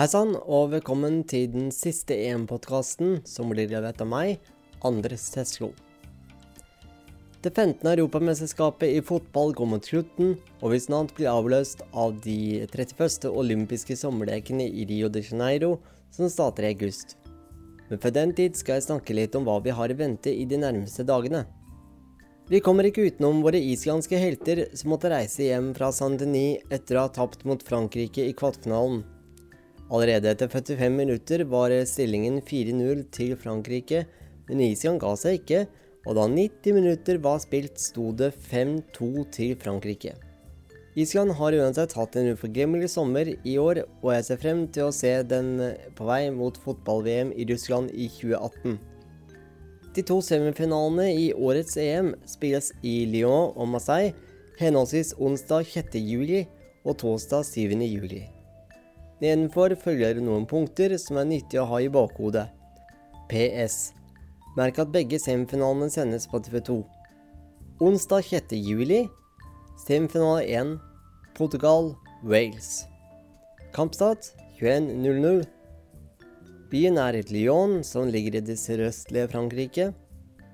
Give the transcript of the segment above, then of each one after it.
Hei sann, og velkommen til den siste EM-podkasten som blir levert av meg, Andres Teslo. Det 15. europamesterskapet i fotball går mot slutten, og vil snart bli avløst av de 31. olympiske sommerlekene i Rio de Janeiro, som starter i august. Men for den tid skal jeg snakke litt om hva vi har i vente i de nærmeste dagene. Vi kommer ikke utenom våre islandske helter som måtte reise hjem fra Saint-Denis etter å ha tapt mot Frankrike i kvartfinalen. Allerede etter 45 minutter var stillingen 4-0 til Frankrike, men Island ga seg ikke, og da 90 minutter var spilt, sto det 5-2 til Frankrike. Island har uansett hatt en uforglemmelig sommer i år, og jeg ser frem til å se den på vei mot fotball-VM i Russland i 2018. De to semifinalene i årets EM spilles i Lyon og Marseille henholdsvis onsdag 6. juli og torsdag 7. juli. Nedenfor følger noen punkter som er nyttig å ha i bakhodet. PS. Merk at begge semifinalene sendes på TV2. Onsdag 6. juli semifinale 1 Portugal-Wales. Kampstart 21.00. Byen er Lyon, som ligger i det sørøstlige Frankrike.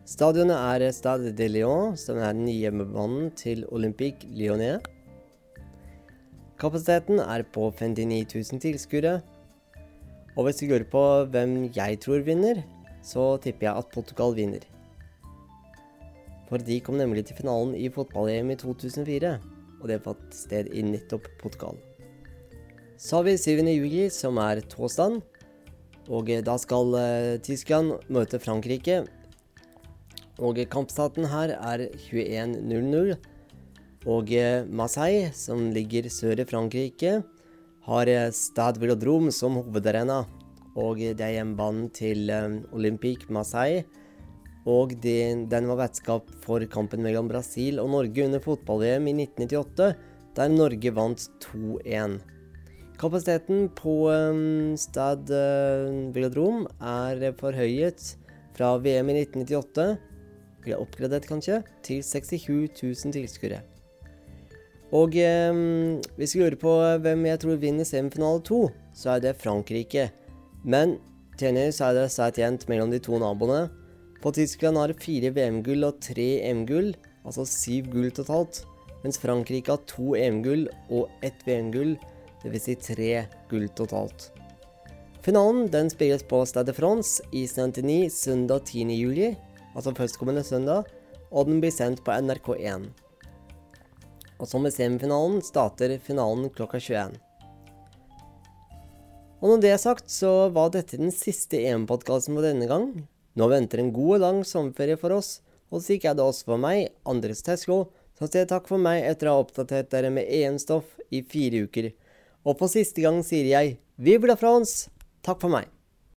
Stadionet er Stade de Lyon, som er den nye hjemmebanen til Olympique Lyonnais. Kapasiteten er på 59 000 tilskuere. Og hvis du lurer på hvem jeg tror vinner, så tipper jeg at Portugal vinner. For de kom nemlig til finalen i fotball-EM i 2004, og det fant sted i nettopp Portugal. Så har vi 7. juli, som er torsdag. Og eh, da skal uh, Tyskland møte Frankrike. Og kampstaten her er 21.00. Og uh, Marseille, som ligger sør i Frankrike, har uh, Stade Velodrome som hovedarena. Og det er hjemmebanen til Olympique Marseille. Og de, den var vertskap for kampen mellom Brasil og Norge under fotball-VM i 1998, der Norge vant 2-1. Kapasiteten på um, Stad uh, Velodrom er forhøyet fra VM i 1998, eller oppgradert kanskje, til 67 000 tilskuere. Og eh, hvis vi lurer på hvem jeg tror vinner semifinale to, så er det Frankrike. Men tennis er det svært jevnt mellom de to naboene. På Tyskland har fire VM-gull og tre EM-gull, altså syv gull totalt. Mens Frankrike har to EM-gull og ett VM-gull dvs. Si tre gull totalt. Finalen den spilles på Stade France i Saint-Denis søndag 10. juli, altså førstkommende søndag, og den blir sendt på NRK1. Og som med semifinalen starter finalen klokka 21. Og når det er sagt, så var dette den siste EM-podkasten for denne gang. Nå venter en god og lang sommerferie for oss, og slik er det også for meg, Andres Tesco, som sier takk for meg etter å ha oppdatert dere med EM-stoff i fire uker. Og for siste gang sier jeg Vive fra oss. Takk for meg.